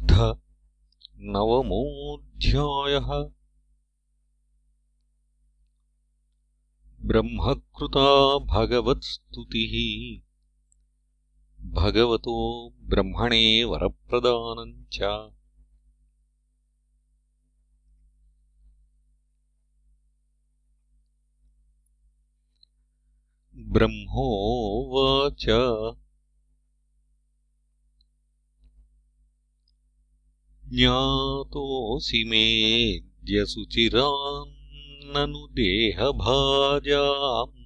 अथ नवमोऽध्यायः। ब्रह्मकृता भगवत्स्तुतिः। भगवतो ब्रह्मणे वरप्रदानम् च ब्रह्मोवाच ज्ञातोऽसि मेऽद्यसुचिरान्ननु देहभाजाम्।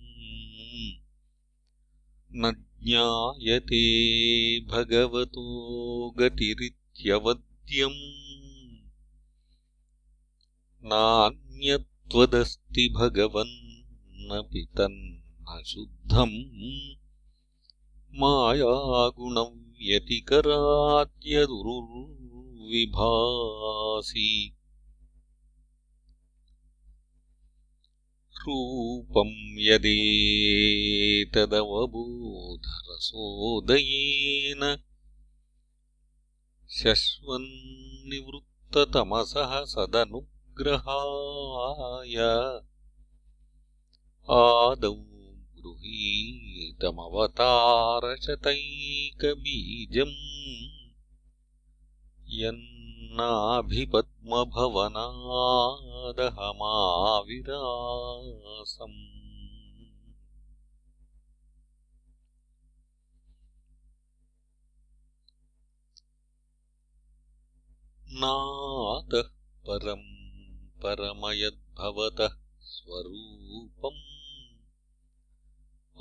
न ज्ञायते भगवतो गतिरित्यवद्यम्। नान्यत्वदस्ति भगवन्नपि तन्न शुद्धम् मायागुणव्यतिकराद्यदुरुर् विभासि। रूपम् यदेतदवबोधरसोदयेन शश्वन्निवृत्ततमसः सदनुग्रहाय आदौ गृहीतमवतारशतैकबीजम् यन्नाभिपद्मभवनादहमाविरासम्। नातः परम् परमयद्भवतः स्वरूपम्।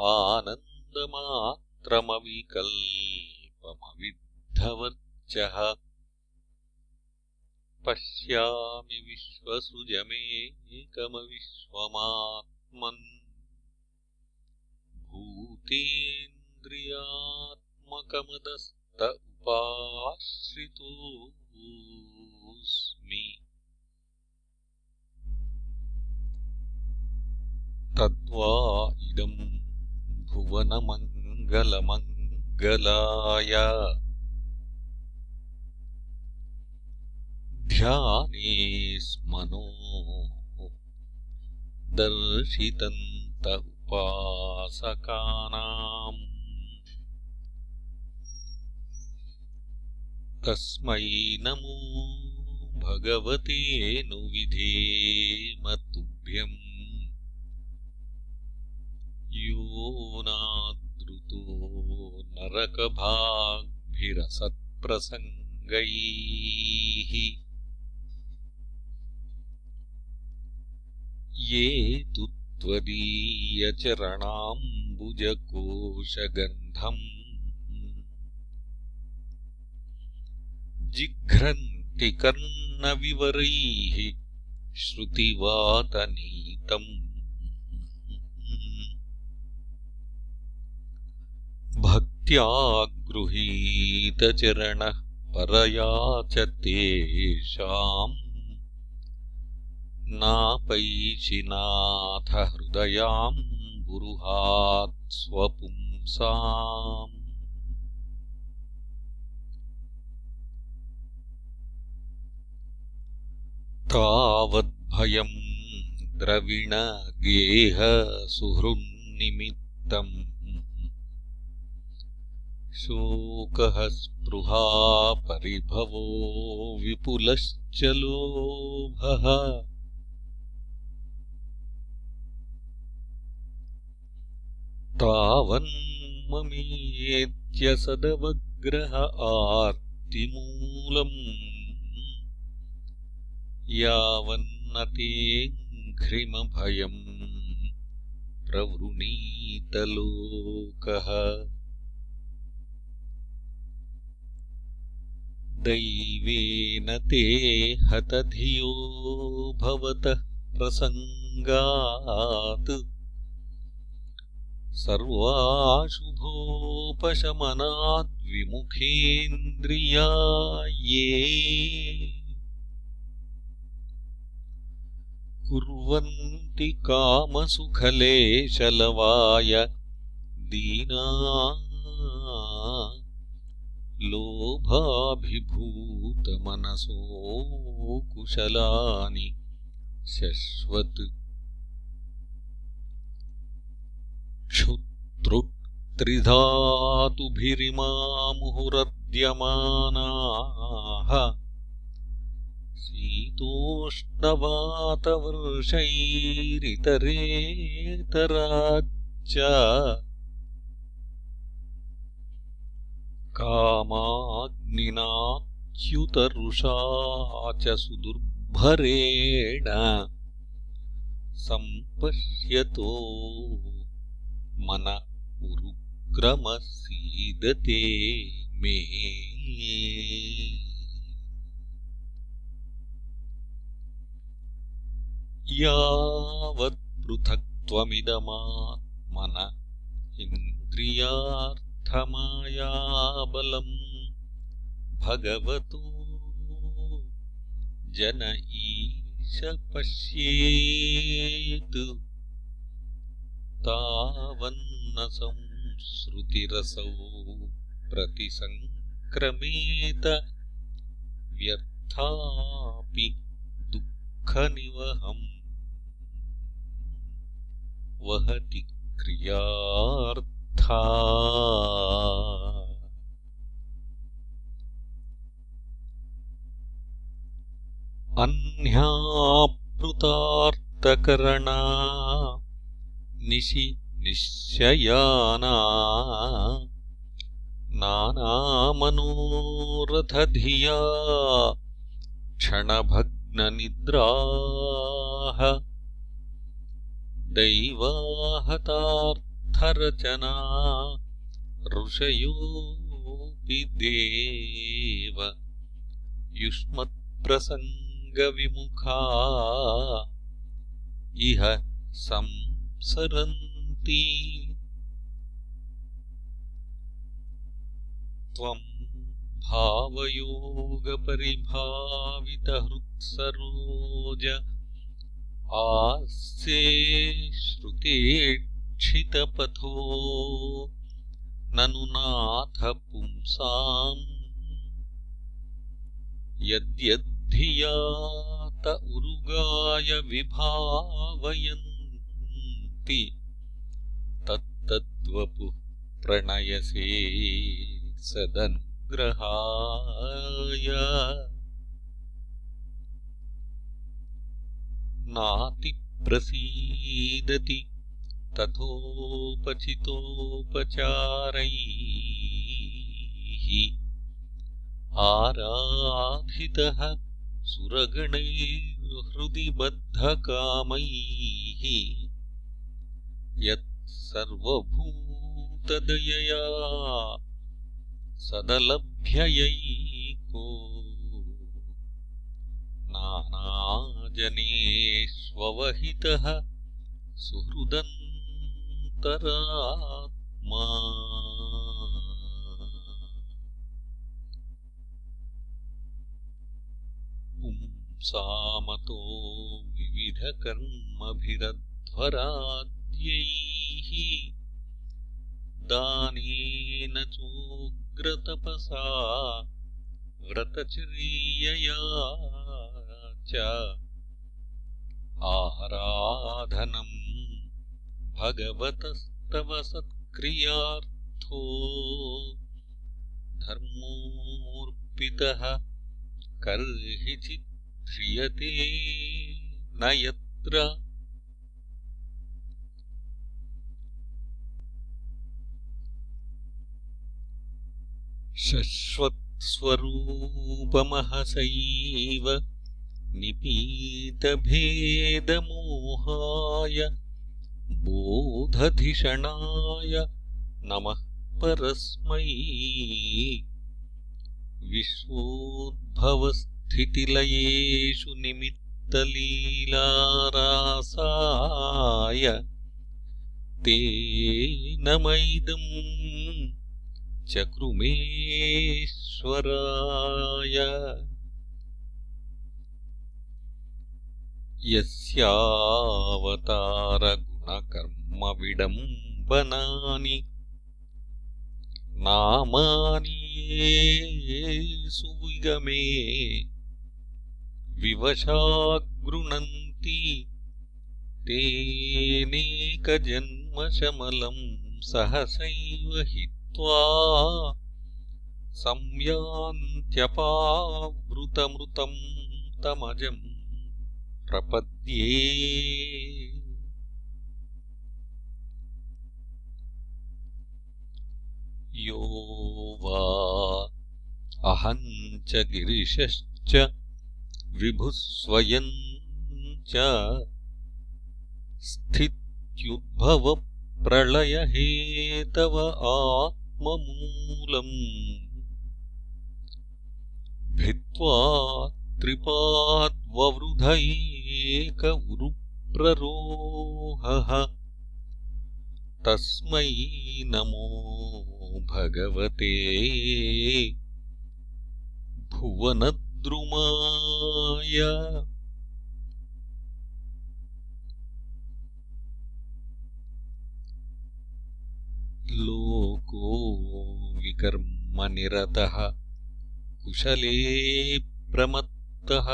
आनन्दमात्रमविकल्पमविद्धवर्चः पश्यामि विश्वसृजमेकमविश्वमात्मन् भूतेन्द्रियात्मकमदस्त उपाश्रितोऽस्मि। तद्वा इदम् भुवनमङ्गलमङ्गलाय ध्याने स्मनो दर्शितन्त उपासकानाम्। तस्मै नमो भगवते नु विधेम तुभ्यम् यो नादृतो नरकभाग्भिरसत्प्रसङ्गैः ये तु त्वदीयचरणाम्बुजकोशगन्धम् जिघ्रन्ति कर्णविवरैः श्रुतिवातनीतम्। भक्त्या गृहीतचरणः परया च तेषाम् नापैषिनाथ हृदयाम्बुरुहात् स्वपुंसाम् तावद्भयम् द्रविणगेहसुहृन्निमित्तम् शोकः स्पृहा परिभवो विपुलश्च लोभः तावन्ममेत्यसदवग्रह आर्तिमूलम् यावन्नतेऽघ्रिमभयम् प्रवृणीतलोकः। दैवेन ते हतधियो भवतः प्रसङ्गात् सर्वाशुभोपशमनाद्विमुखेन्द्रिया ये कुर्वन्ति कामसुखलेशलवाय दीना लोभाभिभूतमनसो कुशलानि शश्वत् क्षुत्रुत्रिधातुभिरिमामुहुरद्यमानाः शीतोष्णवातवर्षैरितरेतराच्च कामाग्निनाच्युतरुषा च सुदुर्भरेण सम्पश्यतो मन उरुक्रमसीदते मे यावत्पृथक्त्वमिदमात्मन इन्द्रियार्थमायाबलम् भगवतो जन ईश पश्येत् तावन्न संश्रुतिरसौ प्रतिसङ्क्रमेत व्यर्थापि दुःखनिवहम्। वहति क्रियार्था। अह्नाप्लुतार्तकरणा निशि निश्चयाना नानामनोरथधिया क्षणभग्ननिद्राः दैवाहतार्थरचना ऋषयोऽपि देव युष्मत्प्रसङ्गविमुखा इह संसरन्ति। त्वम् भावयोगपरिभावितहृत्सरोज आस्ये श्रुतेक्षितपथो ननु नाथ पुंसाम् यद्यद्धियात उरुगाय विभावयन्ति तत्तद्वपुः प्रणयसे सदनुग्रहाय नातिप्रसीदति तथोपचितोपचारैः आराधितः सुरगणैर्हृदि बद्धकामैः यत्सर्वभूतदयया सदलभ्ययैको नानाजनेष्ववहितः सुहृदन्तरात्मा। पुंसामतो विविधकर्मभिरध्वराद्यैः दानेन चोग्रतपसा व्रतचर्यया च आराधनम् भगवतस्तव सत्क्रियार्थो धर्मोऽर्पितः कर्हिचिद्ध्रियते न यत्र शश्वत्स्वरूपमहसैव निपीतभेदमोहाय बोधधिषणाय नमः परस्मै। विश्वोद्भवस्थितिलयेषु निमित्तलीलारासाय तेनमैदम् चकृमेश्वराय यस्यावतारगुणकर्मविडम्बनानि नामानि सुविगमे विवशागृणन्ति तेनेकजन्मशमलम् सहसैव हित्वा संयान्त्यपावृतमृतम् तमजम् प्रपद्ये। यो वा अहम् च गिरिशश्च विभुः स्वयम् च स्थित्युद्भवप्रलयहेतव आत्ममूलम् भित्त्वा उरुप्ररोहः। तस्मै नमो भगवते। भुवनद्रुमाय लोको विकर्मनिरतः कुशले प्रमत्तः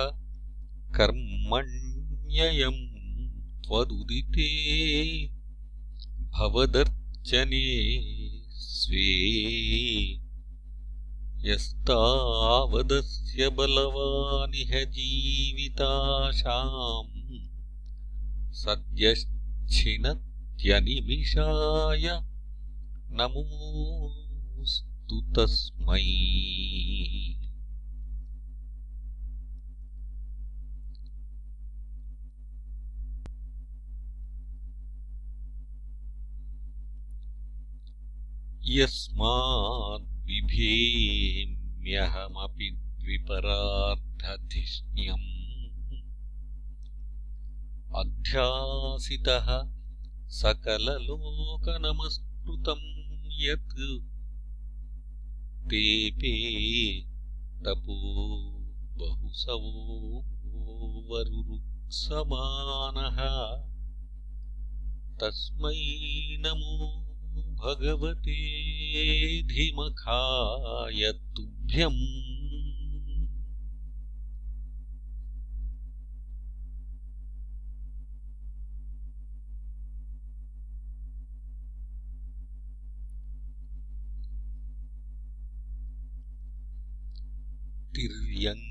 कर्मण्ययम् त्वदुदिते भवदर्चने स्वे। यस्तावदस्य बलवानिह जीविताशाम् सद्यश्चिनत्यनिमिषाय नमोऽस्तु तस्मै। यस्माद्बिभेम्यहमपि द्विपरार्धधिष्ण्यम्। अध्यासितः सकललोकनमस्कृतम् यत् तेपे तपो बहुसवोवरुरुत्समानः तस्मै नमो भगवते धिमखाय तुभ्यम् तिर्यङ्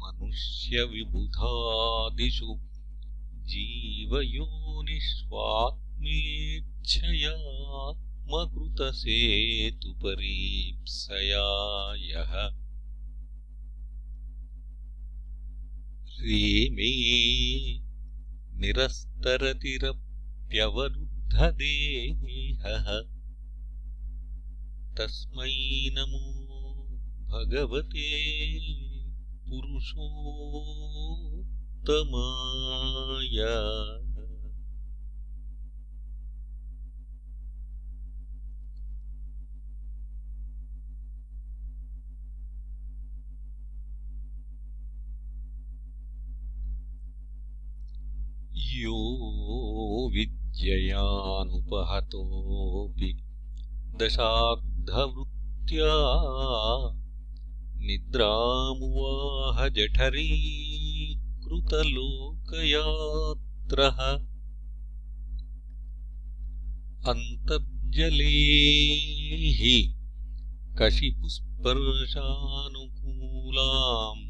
मनुष्यविबुधादिषु जीवयोनिष्वात्मेच्छयात्मकृतसेतुपरीप्सया यः रेमे निरस्तरतिरप्यवरुद्धदेहः तस्मै नमो भगवते पुरुषोत्तमाय यो विद्ययानुपहतोऽपि दशार्धवृत्त्या निद्रामुवाह जठरीकृतलोकयात्रः अन्तर्जले हि कशिपुस्पर्शानुकूलाम्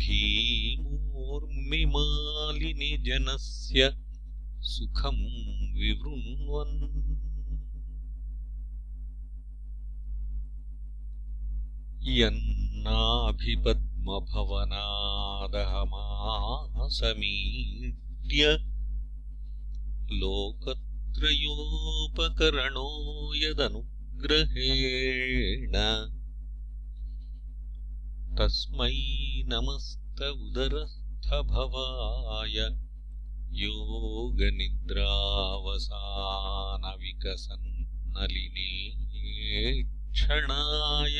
भीमोर्मिमालिनिजनस्य सुखम् विवृण्वन् यन्नाभिपद्मभवनादहमासमीड्य लोकत्रयोपकरणो यदनुग्रहेण तस्मै नमस्त उदरस्थभवाय योगनिद्रावसानविकसन्नलिने क्षणाय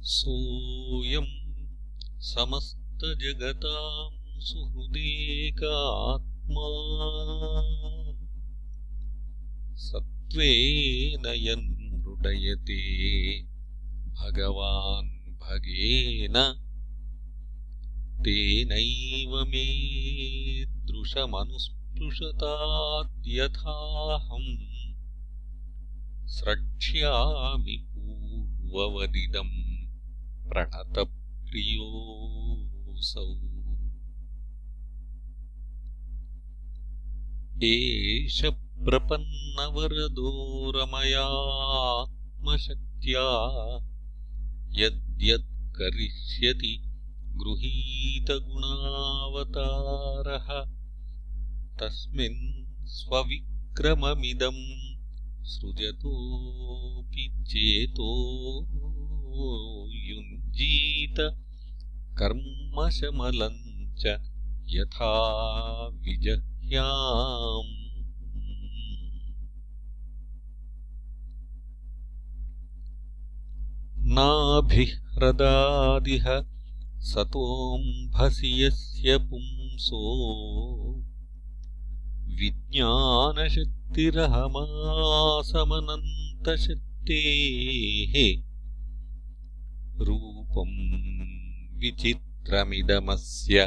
सोऽयम् समस्तजगताम् सुहृदेकात्मा। यन्मृडयते भगवान् भगेन। तेनैव मे दृशमनुस्पृशताद्यथाहम् स्रक्ष्यामि पूर्ववदिदम् प्रणतप्रियोऽसौ। एष प्रपन्नवरदो रमयात्मशक्त्या यद्यत्करिष्यति गृहीतगुणावतारः। तस्मिन् स्वविक्रममिदम् सृजतोऽपि चेतो युञ्जीत कर्मशमलम् च यथा विजह्याम्। नाभिह्रदादिह सतोऽम्भसि यस्य पुंसो। विज्ञानशक्तिरहमासमनन्तशक्तेः रूपम् विचित्रमिदमस्य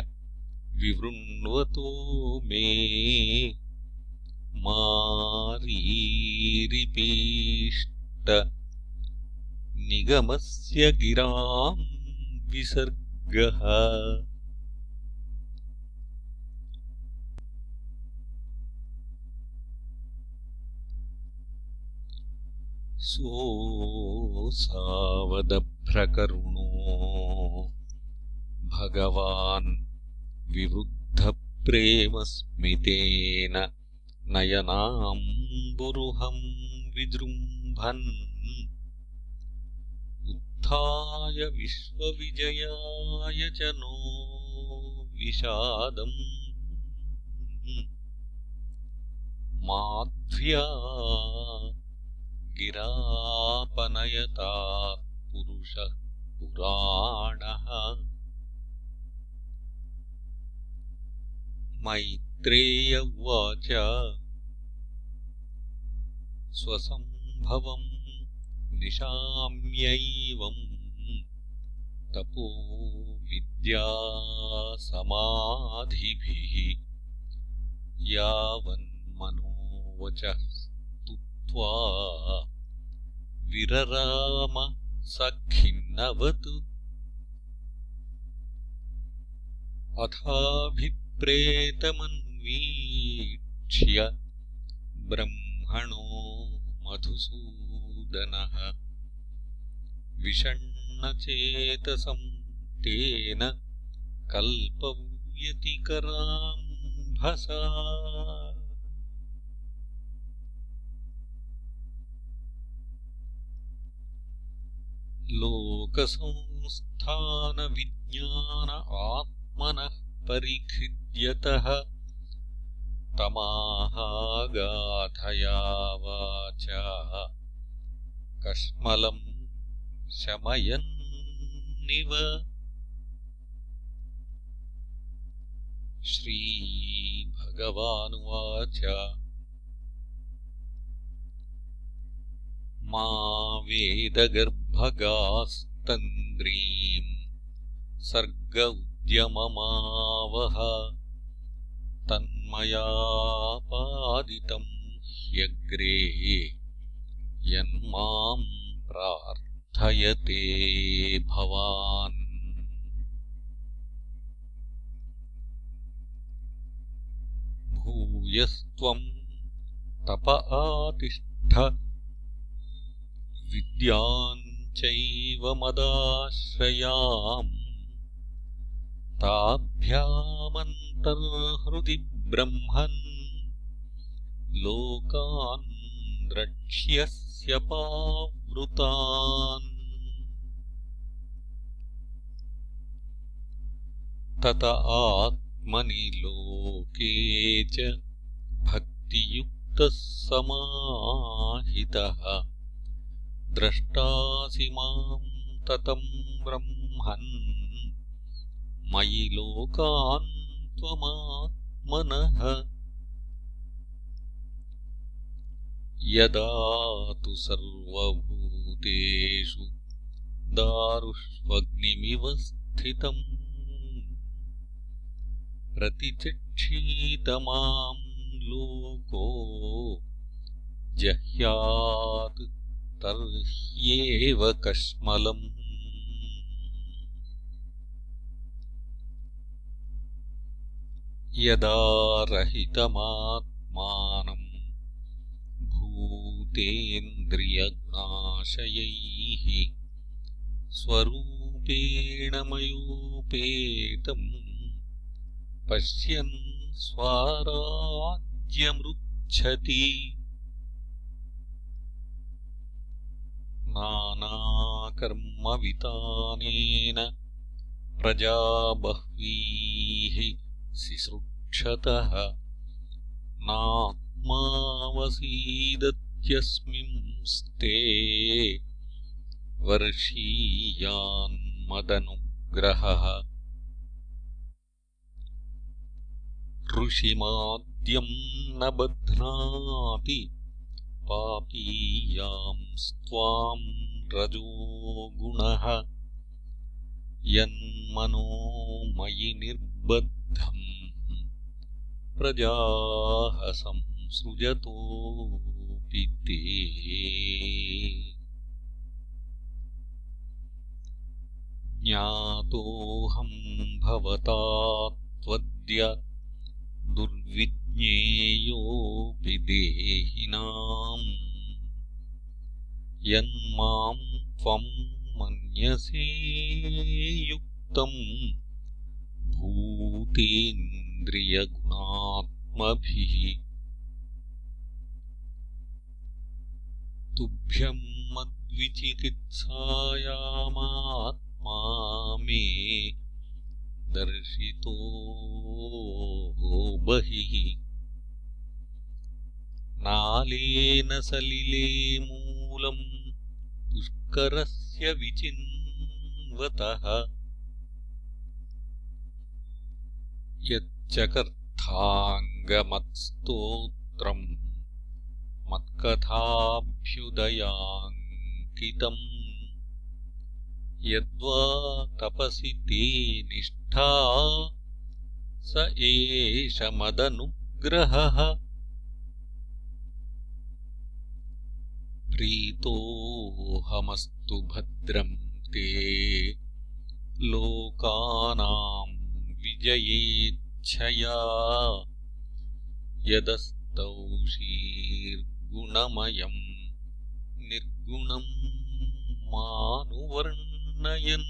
विवृण्वतो मे मारीरिपीष्ट निगमस्य गिराम् विसर्गः सोऽसावदभ्रकरुणो भगवान् विवृद्धप्रेमस्मितेन नयनाम्बुरुहम् विजृम्भन्। उत्थाय विश्वविजयाय च नो विषादम्। माध्व्या गिरापनयतात्पुरुषः पुराणः। मैत्रेय उवाच स्वसम्भवम् निशाम्यैवम् तपो विद्यासमाधिभिः यावन्मनोवचः स्तुत्वा विरराम खिन्नवत् अथाभिप्रेतमन्वीक्ष्य ब्रह्मणो मधुसूदनः। विषण्णचेतसम् तेन कल्पव्यतिकराम्भसा लोकसंस्थानविज्ञान आत्मनः परिखिद्यतः तमाहागाथया कश्मलम् शमयन्निव श्रीभगवानुवाच मा वेदगर्भगास्तन्द्रीम् सर्ग उद्यममावह तन्मयापादितम् ह्यग्रे यन्माम् प्रार्थयते भवान्। भूयस्त्वम् तप आतिष्ठ विद्याम् चैव मदाश्रयाम् ताभ्यामन्तर्हृदि ब्रह्मन् लोकान् द्रक्ष्यस्य पावृतान्। तत आत्मनि लोके च भक्तियुक्तः समाहितः द्रष्टासि माम् ततम् ब्रह्मन्। मयि लोकान् त्वमात्मनः। यदा तु सर्वभूतेषु दारुष्वग्निमिव स्थितम् प्रतिचक्षीतमाम् लोको जह्यात् तर्ह्येव कश्मलम् यदा रहितमात्मानम् भूतेन्द्रियगुणाशयैः स्वरूपेण मयोपेतम् पश्यन् स्वाराज्यमृच्छति नानाकर्मवितानेन प्रजा बह्वीः सिसृक्षतः नात्मावसीदत्यस्मिंस्ते वर्षीयान्मदनुग्रहः। ऋषिमाद्यम् न बध्नाति पापीयांस्त्वाम् रजो गुणः यन्मनो मयि निर्बद्धम् प्रजाः संसृजतोऽपि ते। ज्ञातोऽहम् भवता त्वद्य दुर्विज्ञेयोऽपि देहिनाम् यन्माम् त्वम् मन्यसे युक्तम् भूतेन्द्रियगुणात्मभिः। तुभ्यम् मद्विचिकित्सायामात्मा मे दर्शितो बहिः नालेन सलिले मूलम् पुष्करस्य विचिन्वतः। यच्चकर्थाङ्गमत्स्तोत्रम् मत्कथाभ्युदयाङ्कितम्। यद्वा तपसि ते निष्ठा स एष मदनुग्रहः प्रीतोऽहमस्तु भद्रम् ते। लोकानाम् विजयेच्छया। यदस्तौषीर्गुणमयम् निर्गुणम् मानुवर्णयन्।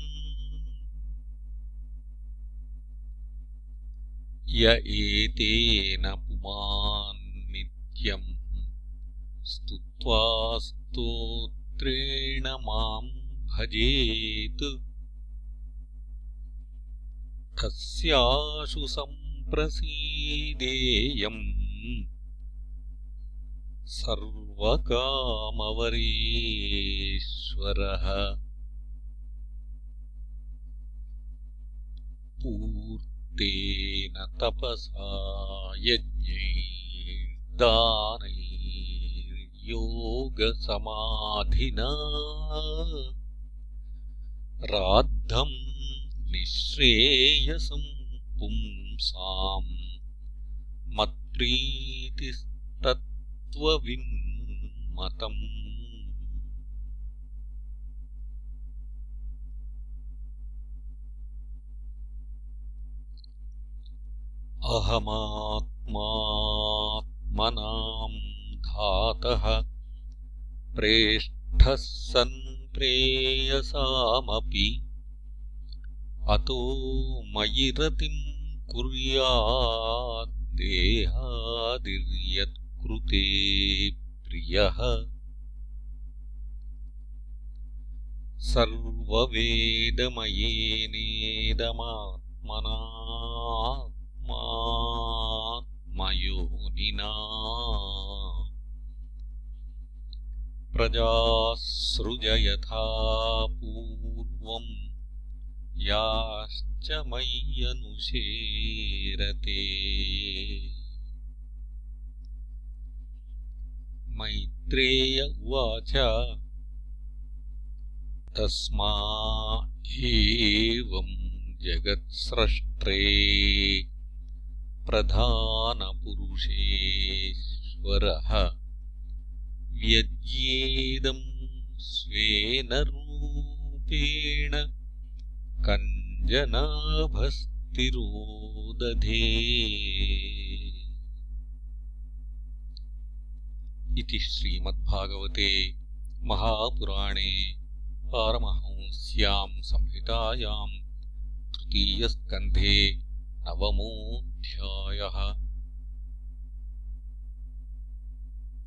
य एतेन पुमान्नित्यम् स्तुत्वा स्तोत्रेण माम् भजेत्। तस्याशु सम्प्रसीदेयम् सर्वकामवरेश्वरः। पूर्तेन तपसा यज्ञैर्दानैर्योगसमाधिना राद्धम् निःश्रेयसम् पुंसाम् मत्प्रीतिस्तत्त्वविन्मतम् अहमात्मात्मनाम् धातः प्रेष्ठः सन् प्रेयसामपि अतो मयि रतिम् कुर्याद्देहादिर्यत्कृते प्रियः। सर्ववेदमयेनेदमात्मना मात्मयोनिना प्रजासृजयथा पूर्वम् याश्च मय्यनुशेरते। मैत्रेय उवाच तस्मा एवम् जगत्स्रष्ट्रे प्रधानपुरुषेश्वरः स्वेन रूपेण कञ्जनाभस्तिरोदधे इति श्रीमद्भागवते महापुराणे पारमहंस्याम् संहितायाम् तृतीयस्कन्धे नवमोऽध्यायः